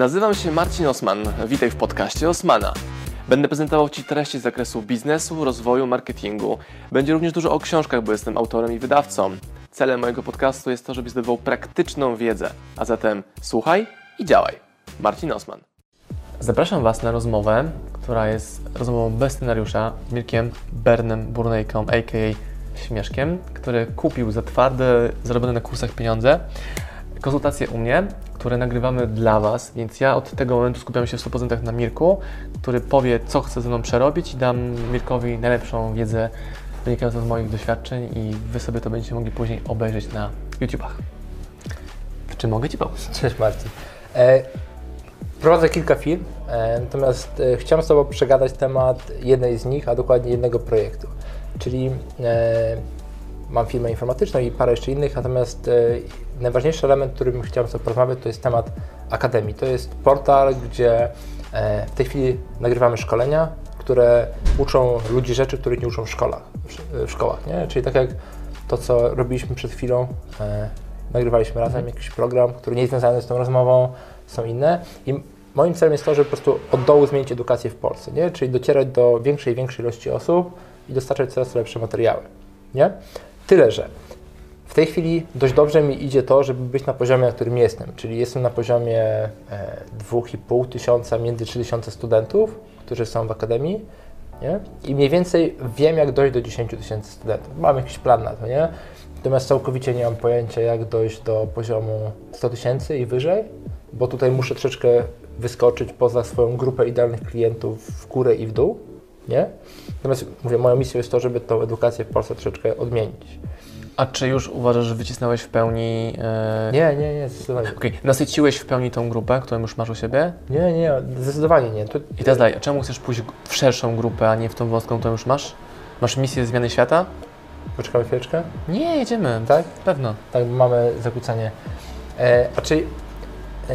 Nazywam się Marcin Osman. Witaj w podcaście Osmana. Będę prezentował Ci treści z zakresu biznesu, rozwoju, marketingu. Będzie również dużo o książkach, bo jestem autorem i wydawcą. Celem mojego podcastu jest to, żebyś zdobywał praktyczną wiedzę. A zatem słuchaj i działaj. Marcin Osman. Zapraszam Was na rozmowę, która jest rozmową bez scenariusza z Mirkiem Bernem Burnejką, a.k.a. Śmieszkiem, który kupił za twarde, zarobione na kursach pieniądze konsultacje u mnie, które nagrywamy dla Was, więc ja od tego momentu skupiam się w 100% na Mirku, który powie, co chce ze mną przerobić i dam Mirkowi najlepszą wiedzę wynikającą z moich doświadczeń i Wy sobie to będziecie mogli później obejrzeć na YouTubach. Czy mogę Ci pomóc? Cześć Marcin. E, prowadzę kilka firm, e, natomiast e, chciałem z Tobą przegadać temat jednej z nich, a dokładnie jednego projektu. Czyli e, mam firmę informatyczną i parę jeszcze innych, natomiast e, najważniejszy element, którym chciałem sobie porozmawiać, to jest temat Akademii. To jest portal, gdzie e, w tej chwili nagrywamy szkolenia, które uczą ludzi rzeczy, których nie uczą w szkołach. W, w szkołach nie? Czyli tak jak to, co robiliśmy przed chwilą, e, nagrywaliśmy razem jakiś program, który nie jest związany z tą rozmową, są inne. I moim celem jest to, żeby po prostu od dołu zmienić edukację w Polsce, nie? czyli docierać do większej i większej ilości osób i dostarczać coraz lepsze materiały. Nie? Tyle, że w tej chwili dość dobrze mi idzie to, żeby być na poziomie, na którym jestem, czyli jestem na poziomie e, 2,5 tysiąca, między 3 tysiące studentów, którzy są w akademii, nie? I mniej więcej wiem, jak dojść do 10 tysięcy studentów. Mam jakiś plan na to, nie? Natomiast całkowicie nie mam pojęcia, jak dojść do poziomu 100 tysięcy i wyżej, bo tutaj muszę troszeczkę wyskoczyć poza swoją grupę idealnych klientów w górę i w dół, nie? Natomiast mówię, moją misją jest to, żeby tą edukację w Polsce troszeczkę odmienić. A czy już uważasz, że wycisnąłeś w pełni... E... Nie, nie, nie, zdecydowanie. Okej, nasyciłeś w pełni tą grupę, którą już masz u siebie? Nie, nie, zdecydowanie nie. To, I teraz daj, a czemu chcesz pójść w szerszą grupę, a nie w tą wąską, którą już masz? Masz misję zmiany świata? Poczekamy chwileczkę. Nie, jedziemy. Tak? Pewno. Tak, mamy zakłócenie. E, a czyli e,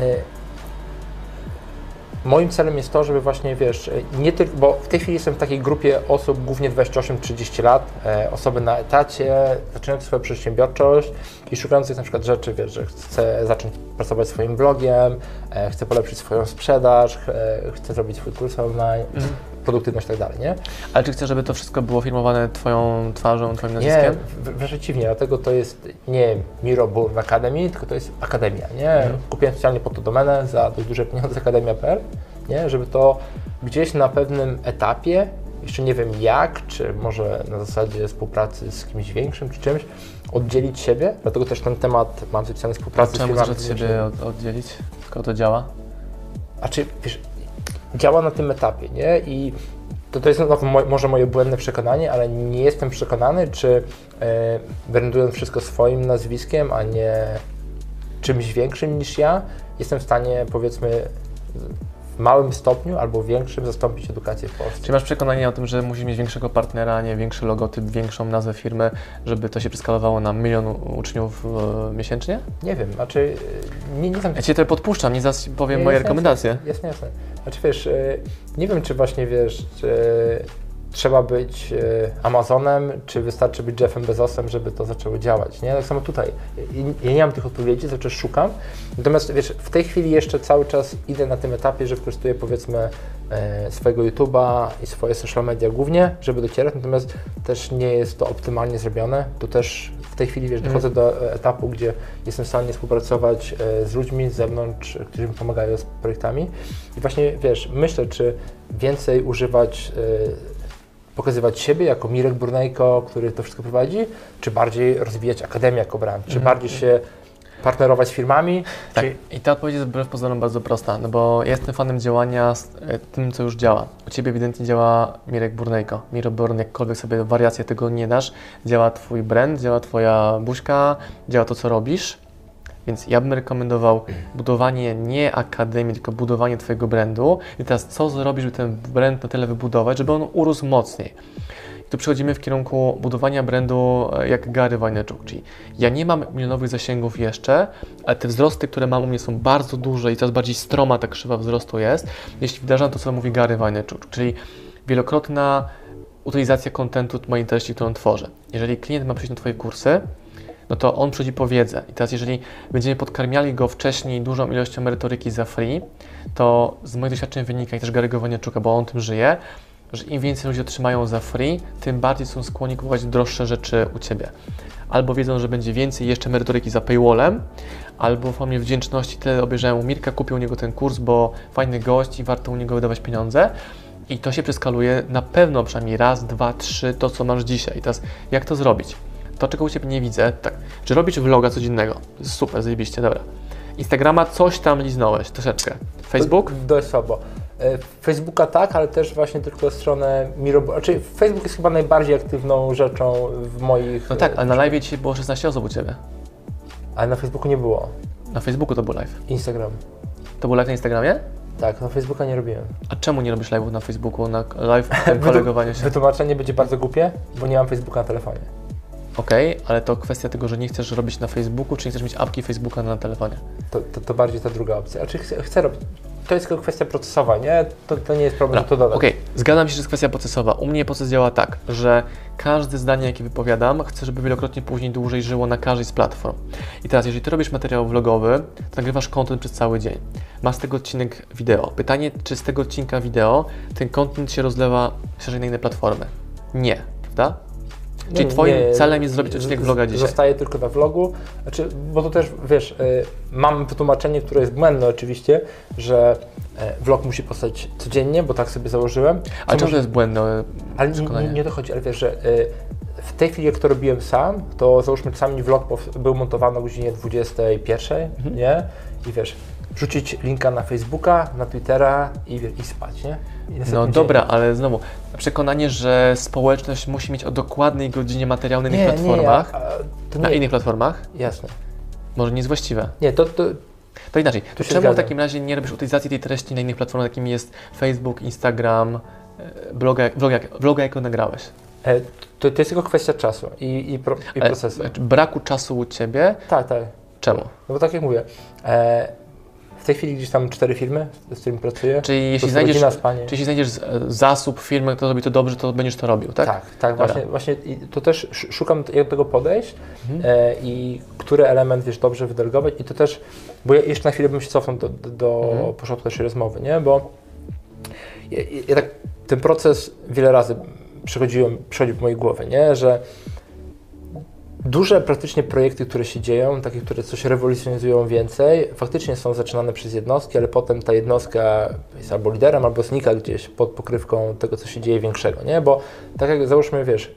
moim celem jest to, żeby właśnie, wiesz, nie tylko, bo w tej chwili jestem w takiej grupie osób, głównie 28-30 lat, e, osoby na etacie, zaczynające swoją przedsiębiorczość i szukających na przykład rzeczy, wiesz, że chcę zacząć pracować swoim blogiem, e, chcę polepszyć swoją sprzedaż, e, chcę zrobić swój kurs online, Mhm. Produktywność i tak dalej, nie? Ale czy chcesz, żeby to wszystko było firmowane Twoją twarzą, Twoim Nie, nazwiskiem? w- wręcz przeciwnie, dlatego to jest nie Miro Burn Academy, tylko to jest Akademia, nie? Mhm. Kupiłem specjalnie po to domenę za dość duże pieniądze akademia.pl, nie? Żeby to gdzieś na pewnym etapie, jeszcze nie wiem jak, czy może na zasadzie współpracy z kimś większym, czy czymś, oddzielić siebie, dlatego też ten temat mam zapisany współpracy z Czemu chcesz firmami od siebie od, oddzielić? Skoro to działa? a czy wiesz, działa na tym etapie, nie? I to, to jest znowu mo- może moje błędne przekonanie, ale nie jestem przekonany, czy e, brandując wszystko swoim nazwiskiem, a nie czymś większym niż ja, jestem w stanie powiedzmy w małym stopniu albo większym zastąpić edukację w Polsce. Czy masz przekonanie o tym, że musisz mieć większego partnera, nie większy logotyp, większą nazwę firmy, żeby to się przeskalowało na milion uczniów e, miesięcznie? Nie wiem, znaczy e, nie, nie znam Ja Cię tutaj podpuszczam, nie zaraz powiem Nie, moje jasne, rekomendacje. Jasne, jasne. Znaczy wiesz, e, nie wiem czy właśnie wiesz, czy trzeba być e, Amazonem, czy wystarczy być Jeffem Bezosem, żeby to zaczęło działać, nie? Tak samo tutaj. Ja nie mam tych odpowiedzi, czas szukam. Natomiast wiesz, w tej chwili jeszcze cały czas idę na tym etapie, że wykorzystuję powiedzmy e, swojego YouTube'a i swoje social media głównie, żeby docierać, natomiast też nie jest to optymalnie zrobione. Tu też w tej chwili wiesz, dochodzę do e, etapu, gdzie jestem w stanie współpracować z ludźmi z zewnątrz, którzy mi pomagają z projektami. I właśnie wiesz, myślę, czy więcej używać, pokazywać siebie jako Mirek Burnejko, który to wszystko prowadzi, czy bardziej rozwijać akademię jako brand, czy bardziej się partnerować z firmami, Tak. czy I ta odpowiedź jest wbrew pozorom bardzo prosta, no bo ja jestem fanem działania z e, tym, co już działa. U Ciebie ewidentnie działa Mirek Burnejko. Miro Burn, jakkolwiek sobie wariację tego nie dasz, działa Twój brand, działa Twoja buźka, działa to, co robisz. Więc ja bym rekomendował budowanie nie akademii, tylko budowanie Twojego brandu. I teraz co zrobisz, żeby ten brand na tyle wybudować, żeby on urósł mocniej. I tu przechodzimy w kierunku budowania brandu e, jak Gary Vaynerchuk, czyli ja nie mam milionowych zasięgów jeszcze, ale te wzrosty, które mam u mnie są bardzo duże i coraz bardziej stroma ta krzywa wzrostu jest, jeśli wdrażam to, co mówi Gary Vaynerchuk, czyli wielokrotna utylizacja kontentu mojej treści, którą tworzę. Jeżeli klient ma przyjść na Twoje kursy, no to on przychodzi wiedzę. I teraz, jeżeli będziemy podkarmiali go wcześniej dużą ilością merytoryki za free, to z moich doświadczeń wynika i też Gary'ego Woniaczuka, bo on tym żyje, że im więcej ludzi otrzymają za free, tym bardziej są skłonni kupować droższe rzeczy u Ciebie. Albo wiedzą, że będzie więcej jeszcze merytoryki za paywallem, albo w formie wdzięczności tyle obejrzałem u Mirka, kupił u niego ten kurs, bo fajny gość i warto u niego wydawać pieniądze. I to się przeskaluje na pewno przynajmniej raz, dwa, trzy, to co masz dzisiaj. I teraz jak to zrobić? To, czego u Ciebie nie widzę, tak, czy robisz vloga codziennego? Super, zajebiście, dobra. Instagrama coś tam liznąłeś, troszeczkę. Facebook? Dość słabo. E, Facebooka tak, ale też właśnie tylko stronę Miro... Znaczy Facebook jest chyba najbardziej aktywną rzeczą w moich... No tak, ale na live dzisiaj było 16 osób u Ciebie. Ale na Facebooku nie było. Na Facebooku to był live. Instagram. To był live na Instagramie? Tak, na Facebooka nie robiłem. A czemu nie robisz live'ów na Facebooku, na live tym kolegowaniu się? Wytłumaczenie będzie bardzo głupie, bo nie mam Facebooka na telefonie. Okej, ale to kwestia tego, że nie chcesz robić na Facebooku, czy nie chcesz mieć apki Facebooka na telefonie? To, to, to bardziej ta druga opcja. Znaczy chcę, chcę robić. To jest tylko kwestia procesowa, nie? To, to nie jest problem, żeby to dodać. Okej, zgadzam się, że jest kwestia procesowa. U mnie proces działa tak, że każde zdanie, jakie wypowiadam, chcę, żeby wielokrotnie później dłużej żyło na każdej z platform. I teraz, jeżeli ty robisz materiał vlogowy, to nagrywasz content przez cały dzień. Masz z tego odcinek wideo. Pytanie, czy z tego odcinka wideo ten content się rozlewa szerzej na inne platformy? Nie, prawda? Czyli Nie, twoim nie, celem jest zrobić odcinek vloga dzisiaj. Zostaje tylko na vlogu, znaczy, bo to też, wiesz, y, mam wytłumaczenie, które jest błędne oczywiście, że y, vlog musi powstać codziennie, bo tak sobie założyłem. A czemu to jest błędne Ale nie, nie, nie o to chodzi, ale wiesz, że y, w tej chwili, jak to robiłem sam, to załóżmy czasami vlog był montowany o godzinie 21, Mhm. nie? I wiesz, wrzucić linka na Facebooka, na Twittera i, i spać, nie? I No dobra, ale znowu, przekonanie, że społeczność musi mieć o dokładnej godzinie materiał na dzień. innych platformach, nie, na innych platformach, jasne. może nie jest właściwe. Nie, to, to To inaczej, to czemu w takim razie nie robisz utylizacji tej treści na innych platformach, jakimi jest Facebook, Instagram, e, bloga, vloga, vloga jaką nagrałeś? E, To, to jest tylko kwestia czasu i, i, pro, i Ale procesu. Braku czasu u Ciebie, Tak, tak. czemu? No bo tak jak mówię, e, w tej chwili gdzieś tam cztery firmy, z którymi pracuję. Czyli jeśli znajdziesz, rodzina, spanie. czyli jeśli znajdziesz zasób firmy, kto robi to dobrze, to będziesz to robił, tak? Tak, tak, Dobra. właśnie, właśnie to też sz- szukam jak do tego podejść Mhm. e, i który element, wiesz, dobrze wydelegować i to też, bo ja jeszcze na chwilę bym się cofnął do, do, do Mhm. początku naszej rozmowy, nie, bo ja, ja, tak ten proces wiele razy przychodziłem, przychodził w mojej głowie, nie, że duże praktycznie projekty, które się dzieją, takie, które coś rewolucjonizują więcej, faktycznie są zaczynane przez jednostki, ale potem ta jednostka jest albo liderem, albo znika gdzieś pod pokrywką tego, co się dzieje większego, nie? Bo tak jak załóżmy, wiesz,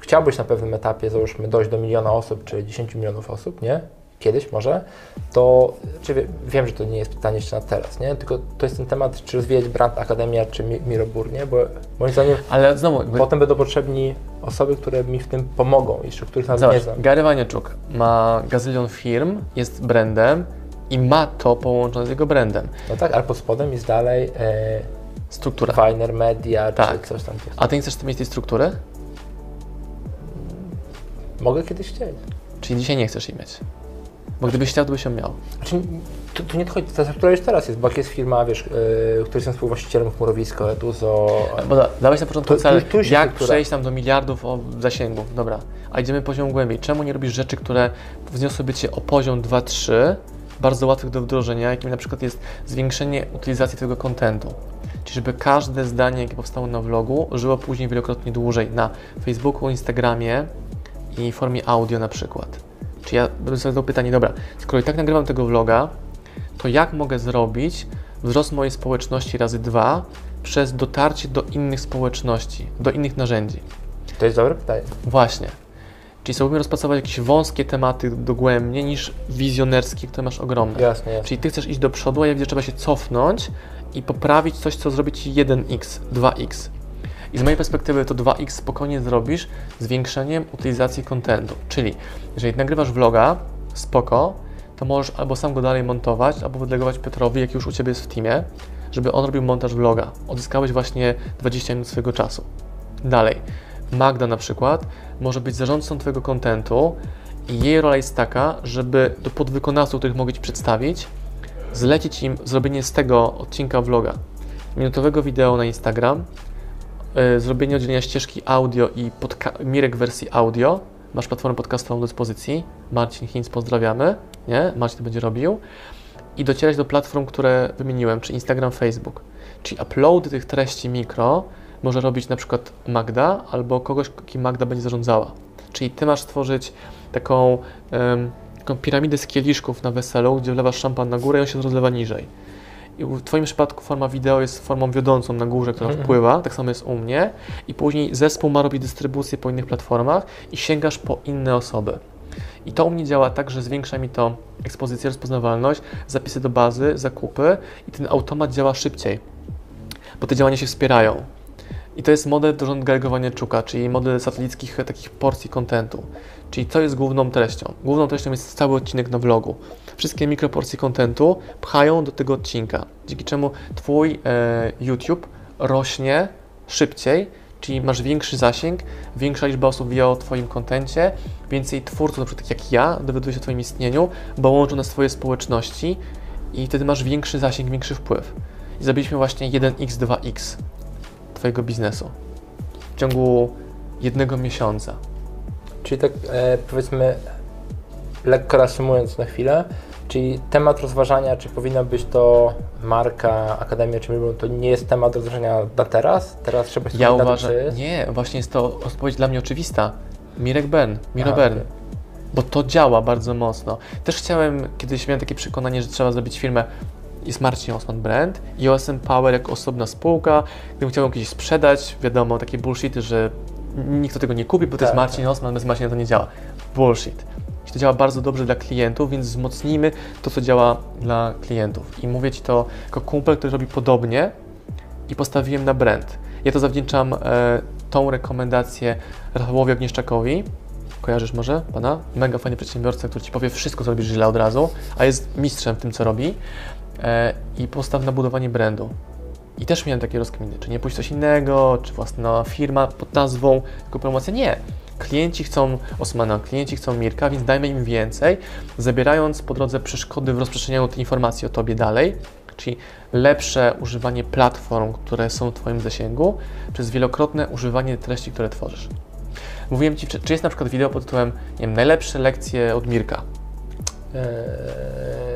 chciałbyś na pewnym etapie, załóżmy, dojść do miliona osób, czy 10 milionów osób, nie? Kiedyś może, to czy wie, wiem, że to nie jest pytanie jeszcze na teraz, nie? Tylko to jest ten temat, czy rozwijać brand Akademia, czy Mi- Mirobur, nie? Bo moim zdaniem Ale znowu, jakby, potem będą potrzebni osoby, które mi w tym pomogą, jeszcze których nawet nie zobacz, znam. Gary Waniaczuk ma gazylion firm, jest brandem i ma to połączone z jego brandem. No tak, ale pod spodem jest dalej e, Struktura. Finer Media, Tak. czy coś tam. A ty nie chcesz mieć tej struktury? Mogę kiedyś chcieć. Czyli dzisiaj nie chcesz jej mieć. Bo gdybyś chciał, to byś ją miał. Znaczy, tu, tu nie dochodzi, ta struktura już teraz jest, bo jak jest firma, wiesz, yy, która jestem współwłaścicielem Chmurowisko, Eduzo, Bo da, dałeś na początku To- cel, tu- tu jak struktura. przejść tam do miliardów o zasięgu. Dobra, a idziemy poziom głębiej. Czemu nie robisz rzeczy, które wzniosłyby Cię o poziom 2-3, bardzo łatwych do wdrożenia, jakim na przykład jest zwiększenie utylizacji Twojego kontentu. Czyli żeby każde zdanie, jakie powstało na vlogu, żyło później wielokrotnie dłużej na Facebooku, Instagramie i formie audio na przykład. Czy ja bym sobie zadał pytanie, dobra, skoro i tak nagrywam tego vloga, to jak mogę zrobić wzrost mojej społeczności razy dwa przez dotarcie do innych społeczności, do innych narzędzi? to jest dobre pytanie. Właśnie. Czyli spróbujmy rozpracować jakieś wąskie tematy dogłębnie niż wizjonerskie, które masz ogromne. Jasne, jasne. Czyli ty chcesz iść do przodu, a ja widzę, że trzeba się cofnąć i poprawić coś, co zrobi ci 1x, 2x. I z mojej perspektywy to 2x spokojnie zrobisz zwiększeniem utylizacji kontentu. Czyli jeżeli nagrywasz vloga, spoko, to możesz albo sam go dalej montować, albo wydelegować Piotrowi, jak już u Ciebie jest w teamie, żeby on robił montaż vloga. Odzyskałeś właśnie 20 minut swojego czasu. Dalej, Magda na przykład może być zarządcą Twojego kontentu i jej rola jest taka, żeby do podwykonawców, których mogę Ci przedstawić, zlecić im zrobienie z tego odcinka vloga minutowego wideo na Instagram, zrobienie oddzielenia ścieżki audio i Mirek wersji audio, masz platformę podcastową do dyspozycji, Marcin Hinz, pozdrawiamy, nie? Marcin to będzie robił, i docierać do platform, które wymieniłem, czy Instagram, Facebook. Czyli uploady tych treści mikro może robić na przykład Magda albo kogoś, kim Magda będzie zarządzała. Czyli ty masz stworzyć taką, um, taką piramidę z kieliszków na weselu, gdzie wlewasz szampan na górę i on się rozlewa niżej. W Twoim przypadku forma wideo jest formą wiodącą na górze, która Mhm. wpływa, tak samo jest u mnie. I później zespół ma robić dystrybucję po innych platformach i sięgasz po inne osoby. I to u mnie działa tak, że zwiększa mi to ekspozycję, rozpoznawalność, zapisy do bazy, zakupy i ten automat działa szybciej, bo te działania się wspierają. I to jest model do agregowania czuka, czyli model satelickich e, takich porcji kontentu. Czyli co jest główną treścią? Główną treścią jest cały odcinek na vlogu. Wszystkie mikroporcje kontentu pchają do tego odcinka, dzięki czemu Twój e, YouTube rośnie szybciej, czyli masz większy zasięg, większa liczba osób wie o Twoim kontencie, więcej twórców, na przykład jak ja, dowiaduje się o Twoim istnieniu, bo łączą nas Twoje społeczności i wtedy masz większy zasięg, większy wpływ. I zrobiliśmy właśnie 1x, 2x Twojego biznesu w ciągu jednego miesiąca. Czyli tak e, powiedzmy, lekko reasumując na chwilę, czyli temat rozważania, czy powinna być to marka, akademia, czy Milbon, to nie jest temat rozważania na teraz? Teraz trzeba się Ja uważam, czy nie, właśnie jest to odpowiedź dla mnie oczywista. Mirek Bern, Miro Aha, Bern. okej. bo to działa bardzo mocno. Też chciałem, kiedyś miałem takie przekonanie, że trzeba zrobić firmę, jest Marcin Osman Brand i OSM Power jako osobna spółka. Gdybym chciał ją kiedyś sprzedać, wiadomo, takie bullshity, że nikt tego nie kupi, bo to Tak, jest Marcin Osman, bez Marcina to nie działa. Bullshit. I to działa bardzo dobrze dla klientów, więc wzmocnijmy to, co działa dla klientów. I mówię Ci to jako kumpel, który robi podobnie i postawiłem na brand. Ja to zawdzięczam e, tą rekomendację Rafałowi Agnieszczakowi, Kojarzysz może pana? Mega fajny przedsiębiorca, który ci powie wszystko, co robisz źle od razu, a jest mistrzem w tym, co robi. E, I postaw na budowanie brandu. I też miałem takie rozkminy, czy nie pójść coś innego, czy własna firma pod nazwą, jako promocja. Nie. Klienci chcą Osmana, klienci chcą Mirka, więc dajmy im więcej, zabierając po drodze przeszkody w rozprzestrzenianiu tej informacji o Tobie dalej, czyli lepsze używanie platform, które są w Twoim zasięgu, przez wielokrotne używanie treści, które tworzysz. Mówiłem Ci, czy, czy jest na przykład wideo pod tytułem, nie wiem, najlepsze lekcje od Mirka. Eee,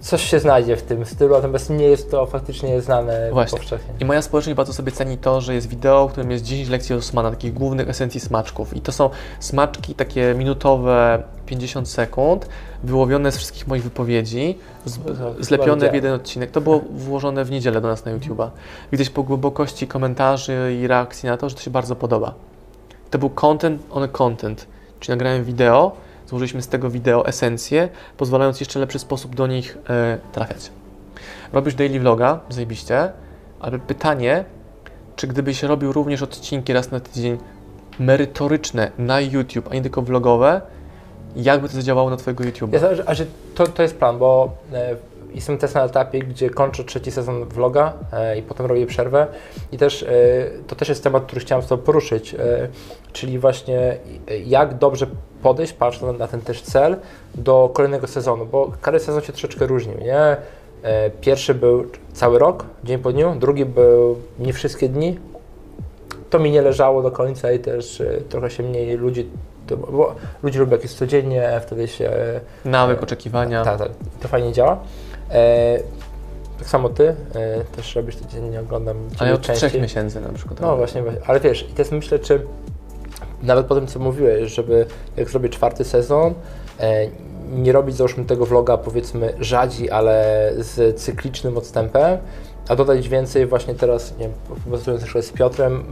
Coś się znajdzie w tym stylu, natomiast nie jest to faktycznie znane Właśnie. powszechnie. I moja społeczność bardzo sobie ceni to, że jest wideo, w którym jest 10 lekcji Osmana, takich głównych esencji smaczków. I to są smaczki takie minutowe, 50 sekund, wyłowione z wszystkich moich wypowiedzi, z, zlepione w jeden odcinek. To było włożone w niedzielę do nas na YouTube'a. Widać po głębokości komentarzy i reakcji na to, że to się bardzo podoba. To był content on content, czyli nagrałem wideo, złożyliśmy z tego wideo esencję, pozwalając jeszcze lepszy sposób do nich e, trafiać. Robisz daily vloga, zajebiście, ale pytanie, czy gdybyś robił również odcinki raz na tydzień merytoryczne na YouTube, a nie tylko vlogowe, jakby to zadziałało na Twojego YouTube'a? Ja, a że to, to jest plan, bo e, jestem też na etapie, gdzie kończę trzeci sezon vloga e, i potem robię przerwę. I też e, to też jest temat, który chciałem z Tobą poruszyć, e, czyli właśnie jak dobrze podejść, patrząc na ten też cel, do kolejnego sezonu, bo każdy sezon się troszeczkę różnił, nie? Pierwszy był cały rok, dzień po dniu, drugi był nie wszystkie dni. To mi nie leżało do końca i też trochę się mniej ludzi, bo ludzie lubią jak jest codziennie, wtedy się Nawyk, oczekiwania. tak, tak, to fajnie działa. E, tak samo ty e, też robisz to dziennie, oglądam ale ciebie od trzech częściej. miesięcy na przykład. No właśnie, właśnie, ale wiesz, i teraz myślę, czy nawet po tym, co mówiłeś, żeby jak zrobię czwarty sezon, e, nie robić załóżmy tego vloga powiedzmy rzadziej, ale z cyklicznym odstępem, a dodać więcej właśnie teraz, nie wiem, z Piotrem,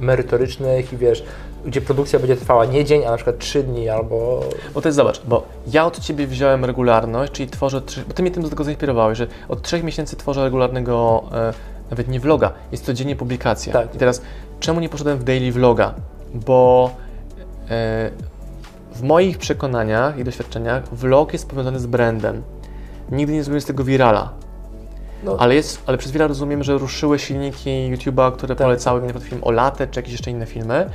merytorycznych i wiesz, gdzie produkcja będzie trwała nie dzień, a na przykład trzy dni albo Bo to jest, zobacz, bo ja od Ciebie wziąłem regularność, czyli tworzę, bo Ty mnie tym do tego zainspirowałeś, że od trzech miesięcy tworzę regularnego, e, nawet nie vloga, jest codziennie publikacja. Tak. I teraz, czemu nie poszedłem w daily vloga? Bo e, w moich przekonaniach i doświadczeniach vlog jest powiązany z brandem. Nigdy nie zrobiłem z tego virala. No. Ale, jest, ale przez wiele rozumiem, że ruszyły silniki YouTube'a, które Tak. polecały mi na przykład film o latę, czy jakieś jeszcze inne filmy.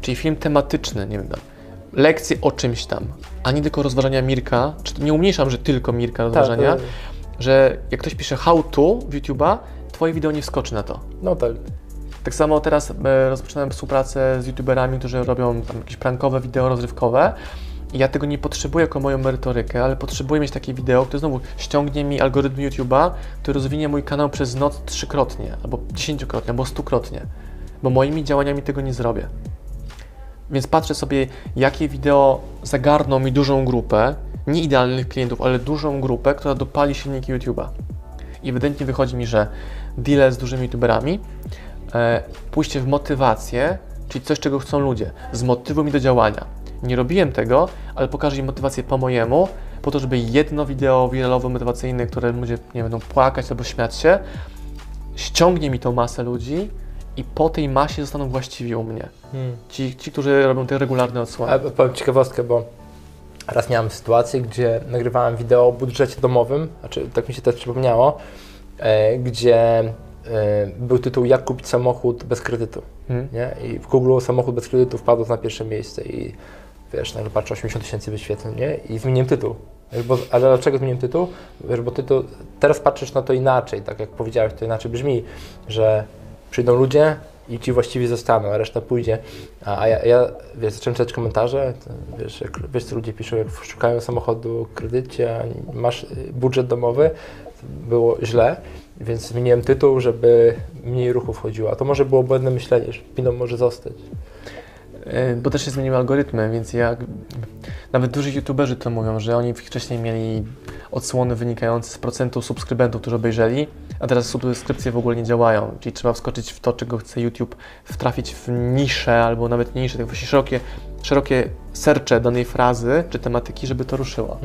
Czyli film tematyczny, nie wiem, lekcje o czymś tam, a nie tylko rozważania Mirka, czy nie umniejszam, że tylko Mirka rozważania, Tak, że jak ktoś pisze how to w YouTube'a, twoje wideo nie wskoczy na to. no tak. Tak samo teraz e, rozpoczynam współpracę z youtuberami, którzy robią tam jakieś prankowe wideo rozrywkowe. Ja tego nie potrzebuję jako moją merytorykę, ale potrzebuję mieć takie wideo, które znowu ściągnie mi algorytm YouTube'a, który rozwinie mój kanał przez noc trzykrotnie, albo dziesięciokrotnie, albo stukrotnie. Bo moimi działaniami tego nie zrobię. Więc patrzę sobie, jakie wideo zagarną mi dużą grupę, nie idealnych klientów, ale dużą grupę, która dopali silniki YouTube'a. I ewidentnie wychodzi mi, że deal z dużymi YouTuberami, e, pójście w motywację, czyli coś, czego chcą ludzie, zmotywuj mi do działania. Nie robiłem tego, ale pokażę im motywację po mojemu, po to, żeby jedno wideo wiralowe, motywacyjne, które ludzie nie będą płakać albo śmiać się, ściągnie mi tą masę ludzi i po tej masie zostaną właściwi u mnie. Hmm. Ci, ci którzy robią te regularne odsłony. A powiem ciekawostkę, bo raz miałem sytuację, gdzie nagrywałem wideo o budżecie domowym, znaczy tak mi się też przypomniało, e, gdzie e, był tytuł Jak kupić samochód bez kredytu. Hmm. Nie? I w Google samochód bez kredytu wpadł na pierwsze miejsce i wiesz, nagle patrzę 80 tysięcy wyświetleń, nie? I zmieniłem tytuł. Bo, ale dlaczego zmieniłem tytuł? Wiesz, bo tytuł, teraz patrzysz na to inaczej, tak jak powiedziałeś, to inaczej brzmi, że przyjdą ludzie i ci właściwie zostaną, a reszta pójdzie. A, a ja, ja, wiesz, zacząłem czytać komentarze, to, wiesz, jak, wiesz, co ludzie piszą, jak szukają samochodu kredycie, masz y, budżet domowy, było źle, więc zmieniłem tytuł, żeby mniej ruchu wchodziło. A to może było błędne myślenie, że Piną może zostać. E, Bo też się zmieniły algorytmy, więc jak nawet duży youtuberzy to mówią, że oni wcześniej mieli odsłony wynikające z procentu subskrybentów, którzy obejrzeli, a teraz subskrypcje w ogóle nie działają, czyli trzeba wskoczyć w to, czego chce YouTube, wtrafić w niszę albo nawet nie niszę, tak właśnie szerokie, szerokie sercze danej frazy czy tematyki, żeby to ruszyło.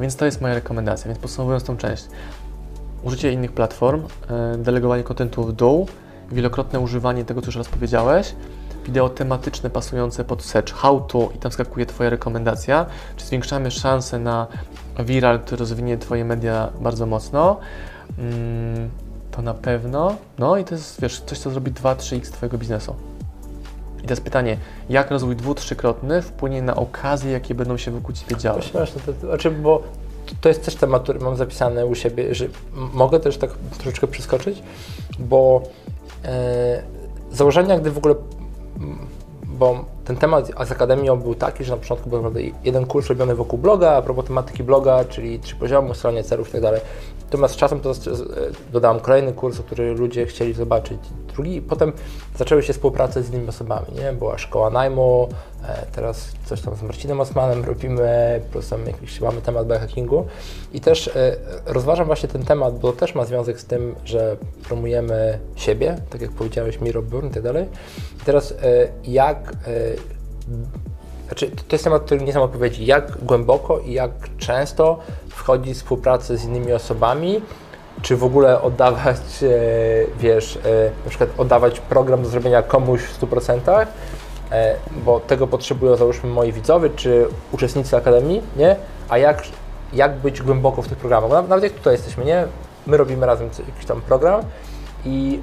Więc to jest moja rekomendacja. Więc podsumowując tą część, użycie innych platform, e, delegowanie kontentu w dół, wielokrotne używanie tego, co już raz powiedziałeś, wideo tematyczne pasujące pod search, how to i tam skakuje Twoja rekomendacja, czy zwiększamy szanse na viral, który rozwinie Twoje media bardzo mocno, mm, to na pewno, no i to jest, wiesz, coś, co zrobi 2-3x Twojego biznesu. I teraz pytanie, jak rozwój dwu, trzykrotny wpłynie na okazje, jakie będą się wokół Ciebie działy? śmieszne, to, znaczy, bo to jest też temat, który mam zapisany u siebie, że mogę też tak troszeczkę przeskoczyć, bo e, założenia, gdy w ogóle, bo ten temat z Akademią był taki, że na początku był naprawdę jeden kurs robiony wokół bloga, a propos tematyki bloga, czyli trzy poziomy, ustalanie celów i tak. Natomiast z czasem to dodałem kolejny kurs, który ludzie chcieli zobaczyć. Drugi, potem zaczęły się współprace z innymi osobami, nie? Była szkoła najmu, e, teraz coś tam z Marcinem Osmanem robimy, plus tam jakiś mamy temat biohackingu. I też e, rozważam właśnie ten temat, bo też ma związek z tym, że promujemy siebie, tak jak powiedziałeś, Miro Burn i tak dalej. I teraz e, jak znaczy, to jest temat, który nie znam odpowiedzi, jak głęboko i jak często wchodzi w współpracę z innymi osobami, czy w ogóle oddawać, e, wiesz, e, na przykład oddawać program do zrobienia komuś w 100%, e, bo tego potrzebują załóżmy moi widzowie, czy uczestnicy Akademii, nie? A jak, jak być głęboko w tych programach? Bo nawet- jak tutaj jesteśmy, nie? My robimy razem jakiś tam program i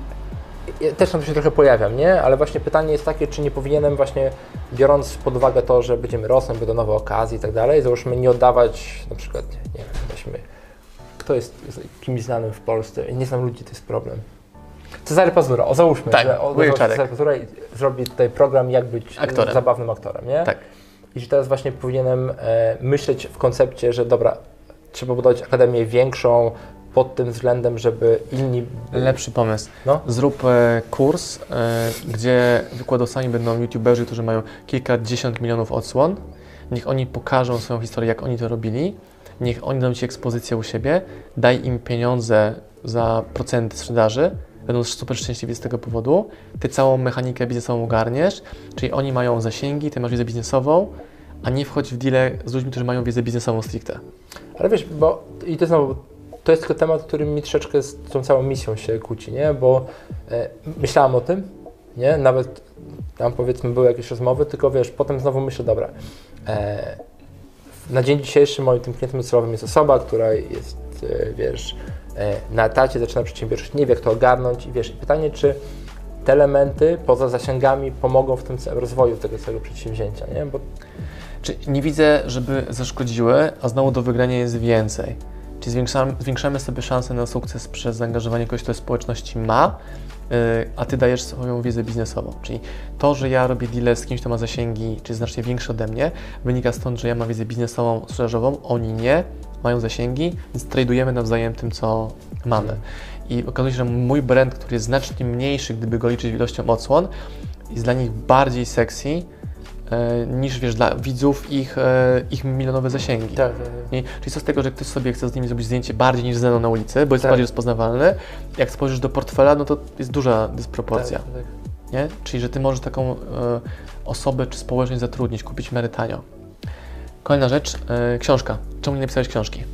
też tam się trochę pojawiam, nie? Ale właśnie pytanie jest takie, czy nie powinienem właśnie, biorąc pod uwagę to, że będziemy rosnąć, będą nowe okazje i tak dalej, załóżmy nie oddawać na przykład, nie, nie wiem, weźmy, kto jest kimś znanym w Polsce, nie znam ludzi, to jest problem. Cezary Pazura, o załóżmy, Tak, że o. Cezary Pazura i zrobi tutaj program, jak być Aktorem. zabawnym aktorem, nie? Tak. I że teraz właśnie powinienem e, myśleć w koncepcie, że dobra, trzeba budować akademię większą pod tym względem, żeby inni... Lepszy pomysł. No. Zrób e, kurs, e, gdzie wykładowcami będą youtuberzy, którzy mają kilkadziesiąt milionów odsłon. Niech oni pokażą swoją historię, jak oni to robili. Niech oni dadzą Ci ekspozycję u siebie. Daj im pieniądze za procenty sprzedaży. Będą super szczęśliwi z tego powodu. Ty całą mechanikę biznesową ogarniesz, czyli oni mają zasięgi, ty masz wiedzę biznesową, a nie wchodź w deale z ludźmi, którzy mają wiedzę biznesową stricte. Ale wiesz, bo i to znowu, to jest tylko temat, który mi troszeczkę z tą całą misją się kłóci, nie? Bo e, myślałam o tym, nie? Nawet tam powiedzmy były jakieś rozmowy, tylko wiesz, potem znowu myślę, dobra, e, na dzień dzisiejszy moim tym klientem docelowym jest osoba, która jest, e, wiesz, e, na etacie, zaczyna przedsiębiorczość, nie wie jak to ogarnąć i wiesz, i pytanie, czy te elementy poza zasięgami pomogą w tym rozwoju tego całego przedsięwzięcia, nie? Bo Czy nie widzę, żeby zaszkodziły, a znowu do wygrania jest więcej. Czyli zwiększamy, zwiększamy sobie szanse na sukces przez zaangażowanie kogoś, kto w społeczności ma, a ty dajesz swoją wiedzę biznesową. Czyli to, że ja robię deal z kimś, kto ma zasięgi, czy znacznie większe ode mnie, wynika stąd, że ja mam wiedzę biznesową, sprzedażową, oni nie, mają zasięgi, więc tradujemy nawzajem tym, co mamy. I okazuje się, że mój brand, który jest znacznie mniejszy, gdyby go liczyć ilością odsłon, jest dla nich bardziej sexy niż wiesz, dla widzów ich, e, ich milionowe zasięgi. Tak, tak, tak. I, czyli co z tego, że ktoś sobie chce z nimi zrobić zdjęcie bardziej niż Zeno na ulicy, bo jest Tak. bardziej rozpoznawalny. Jak spojrzysz do portfela, no to jest duża dysproporcja. Tak, tak. Nie? Czyli, że ty możesz taką e, osobę czy społeczność zatrudnić, kupić w miarę tanio. Kolejna rzecz, e, książka. Czemu nie napisałeś książki?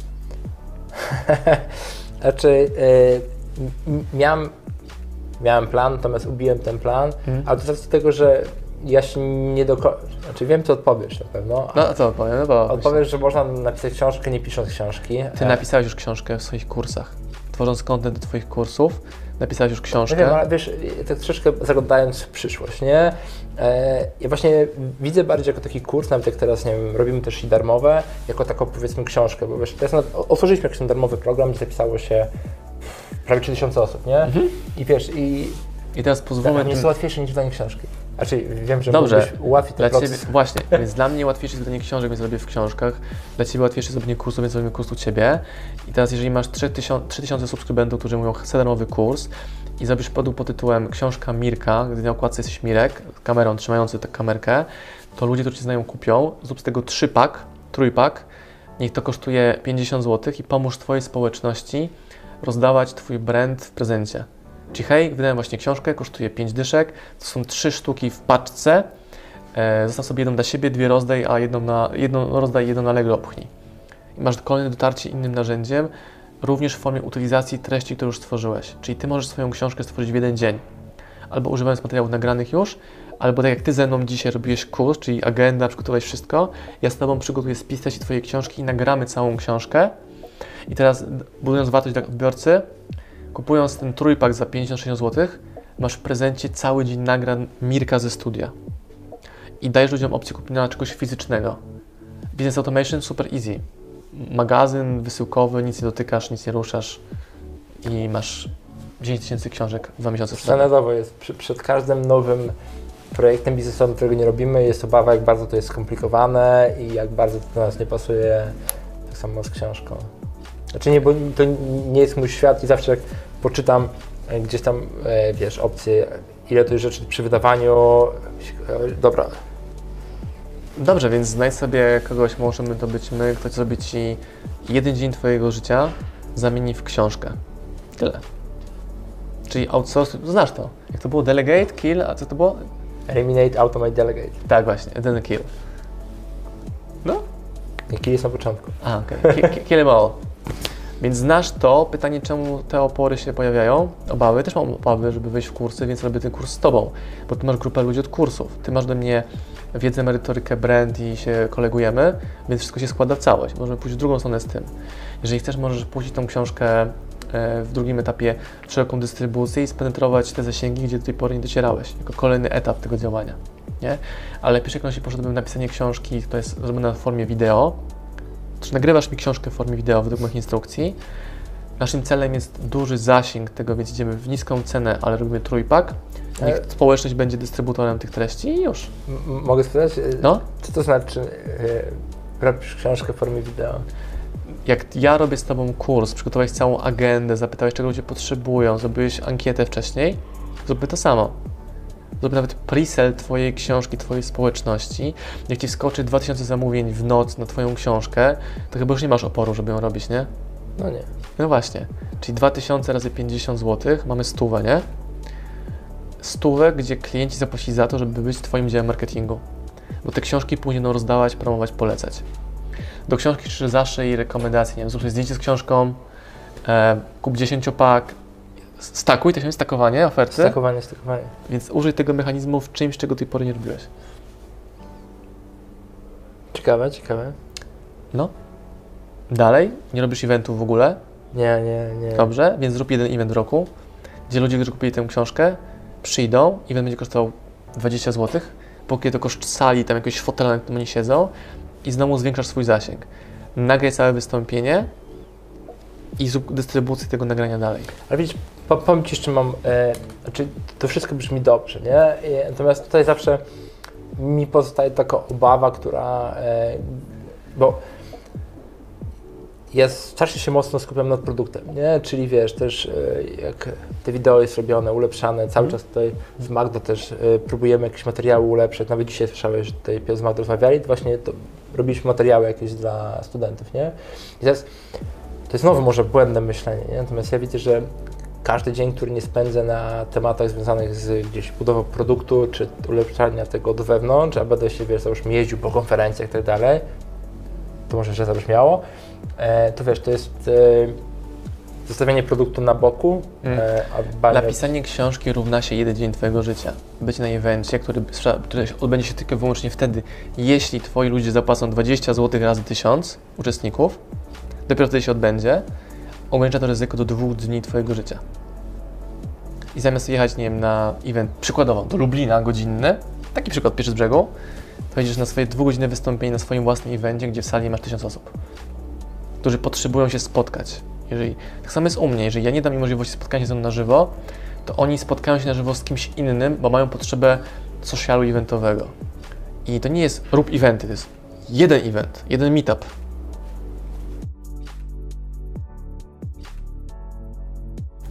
Znaczy, e, miałem, miałem plan, natomiast ubiłem ten plan, Mhm. ale to z racji tego, że ja się nie do końca, znaczy wiem, co odpowiesz na pewno, No co powiem, no bo odpowiesz, że można napisać książkę, nie pisząc książki. ty napisałeś już książkę w swoich kursach. Tworząc content do twoich kursów, napisałeś już książkę. wiem, ale wiesz, tak troszeczkę zaglądając w przyszłość, nie? E, ja właśnie widzę bardziej jako taki kurs, nawet jak teraz, nie wiem, robimy też i darmowe, jako taką powiedzmy książkę, bo wiesz, teraz otworzyliśmy jakiś ten darmowy program, gdzie zapisało się prawie 3000 osób, nie? I wiesz, i I teraz pozwólmy tak, nie tym- jest łatwiejsze niż wydanie książki. Znaczy, wiem, że Dobrze. mógłbyś ułatwić ten Dla proces. ciebie, właśnie, więc dla mnie łatwiejsze jest zrobienie książek, więc robię w książkach. Dla Ciebie łatwiejsze jest zrobienie kursu, więc robimy kurs u Ciebie. I teraz jeżeli masz 3000, 3000 subskrybentów, którzy mówią, chcę darmowy kurs i zrobisz produkt pod tytułem Książka Mirka, gdy na okładce jesteś Mirek, kamerą trzymający tę kamerkę, to ludzie, którzy Cię znają, kupią. Zrób z tego trzypak, trójpak, niech to kosztuje 50 zł i pomóż Twojej społeczności rozdawać Twój brand w prezencie. Czyli hej, wydałem właśnie książkę, kosztuje 5 dyszek, to są trzy sztuki w paczce, e, zostaw sobie jedną dla siebie, dwie rozdaj, a jedną, na, jedną rozdaj, jedną na Allegro opchnij. I masz kolejne dotarcie innym narzędziem, również w formie utylizacji treści, które już stworzyłeś. Czyli Ty możesz swoją książkę stworzyć w jeden dzień, albo używając materiałów nagranych już, albo tak jak Ty ze mną dzisiaj robiłeś kurs, czyli agenda, przygotowałeś wszystko, ja z Tobą przygotuję spis treści Twojej książki i nagramy całą książkę. I teraz budując wartość dla odbiorcy, kupując ten trójpak za 56 zł, masz w prezencie cały dzień nagran Mirka ze studia. I dajesz ludziom opcję kupienia czegoś fizycznego. Business Automation super easy. Magazyn wysyłkowy, nic nie dotykasz, nic nie ruszasz i masz 10 tysięcy książek dwa miesiące. Standardowo jest przed każdym nowym projektem biznesowym, którego nie robimy, jest obawa, jak bardzo to jest skomplikowane i jak bardzo to do nas nie pasuje, tak samo z książką. Znaczy nie, bo to nie jest mój świat i zawsze jak poczytam e, gdzieś tam, e, wiesz, opcje, ile to jest rzeczy przy wydawaniu, e, dobra, Dobrze, więc znajdź sobie kogoś, możemy to być my, kto zrobi Ci jeden dzień Twojego życia, zamieni w książkę. Tyle. Czyli outsource, znasz to. Jak to było? Delegate, kill, a co to było? eliminate, automate, delegate. Tak właśnie, ten kill. No, Jaki jest na początku? A, okej. Ki- Kill them all. Więc znasz to. Pytanie, czemu te opory się pojawiają? Obawy. Też mam obawy, żeby wejść w kursy, więc robię ten kurs z Tobą. Bo Ty masz grupę ludzi od kursów. Ty masz do mnie wiedzę, merytorykę, brand i się kolegujemy, więc wszystko się składa w całość. Możemy pójść w drugą stronę z tym. Jeżeli chcesz, możesz puścić tą książkę e, w drugim etapie w szeroką dystrybucję i spenetrować te zasięgi, gdzie do tej pory nie docierałeś, jako kolejny etap tego działania. Nie? Ale pierwszej kolejności poszedłbym na napisanie książki, która jest zrobiona w formie wideo, czy nagrywasz mi książkę w formie wideo według moich instrukcji. Naszym celem jest duży zasięg tego, więc idziemy w niską cenę, ale robimy trójpak. Niech E- społeczność będzie dystrybutorem tych treści i już. M- mogę spytać? e, No, Co to znaczy, e, robisz książkę w formie wideo? jak ja robię z Tobą kurs, przygotowałeś całą agendę, zapytałeś, czego ludzie potrzebują, zrobiłeś ankietę wcześniej, zróbmy to samo. Zrób nawet pre-sell Twojej książki, Twojej społeczności. Jak Ci wskoczy 2000 zamówień w noc na Twoją książkę, to chyba już nie masz oporu, żeby ją robić, nie? No nie. No właśnie, czyli 2000 razy 50 zł, mamy stówę, nie? Stówę, gdzie klienci zapłacili za to, żeby być Twoim działem marketingu. Bo te książki później będą rozdawać, promować, polecać. Do książki czy zawsze i rekomendacje, nie wiem, zrób zdjęcie z książką, e, kup 10-pak, stakuj, to się stakowanie oferty, Stakowanie, stakowanie. więc użyj tego mechanizmu w czymś, czego do tej pory nie robiłeś. Ciekawe, ciekawe. No. Dalej, nie robisz eventów w ogóle, Nie, nie, nie. Dobrze, więc zrób jeden event w roku, gdzie ludzie, którzy kupili tę książkę, przyjdą, event będzie kosztował 20 zł, pokryje to koszt sali, tam jakiegoś fotela, na którym oni siedzą i znowu zwiększasz swój zasięg. Nagraj całe wystąpienie i zrób dystrybucję tego nagrania dalej. Ale widzisz, po, powiem Ci, jeszcze mam, e, znaczy to wszystko brzmi dobrze, nie? I, natomiast tutaj zawsze mi pozostaje taka obawa, która, e, bo ja strasznie się mocno skupiam nad produktem, nie? Czyli wiesz, też e, jak te wideo jest robione, ulepszane, cały Mhm. czas tutaj z Magdą też e, próbujemy jakieś materiały ulepszać, nawet dzisiaj słyszałeś, że tutaj z Magdą rozmawiali, to właśnie to robiliśmy materiały jakieś dla studentów, nie? I teraz to jest znowu może błędne myślenie, nie? natomiast ja widzę, że każdy dzień, który nie spędzę na tematach związanych z gdzieś budową produktu, czy ulepszania tego od wewnątrz, a będę się, wiesz, załóżmy jeździł po konferencjach i tak dalej, to może źle zabrzmiało, e, to wiesz, to jest e, zostawianie produktu na boku, Mm. e, a Napisanie książki równa się jeden dzień Twojego życia. Być na evencie, który, który odbędzie się tylko i wyłącznie wtedy, jeśli Twoi ludzie zapłacą 20 zł razy 1000 uczestników, dopiero wtedy się odbędzie, ogranicza to ryzyko do dwóch dni Twojego życia. I zamiast jechać, nie wiem, na event, przykładowo, do Lublina godzinny, taki przykład pierwszy z brzegu, to jedziesz na swoje dwugodzinne wystąpienie na swoim własnym evencie, gdzie w sali masz tysiąc osób, którzy potrzebują się spotkać. Jeżeli, tak samo jest u mnie, jeżeli ja nie dam im możliwości spotkania się ze mną na żywo, to oni spotkają się na żywo z kimś innym, bo mają potrzebę socialu eventowego. I to nie jest rób eventy, to jest jeden event, jeden meetup.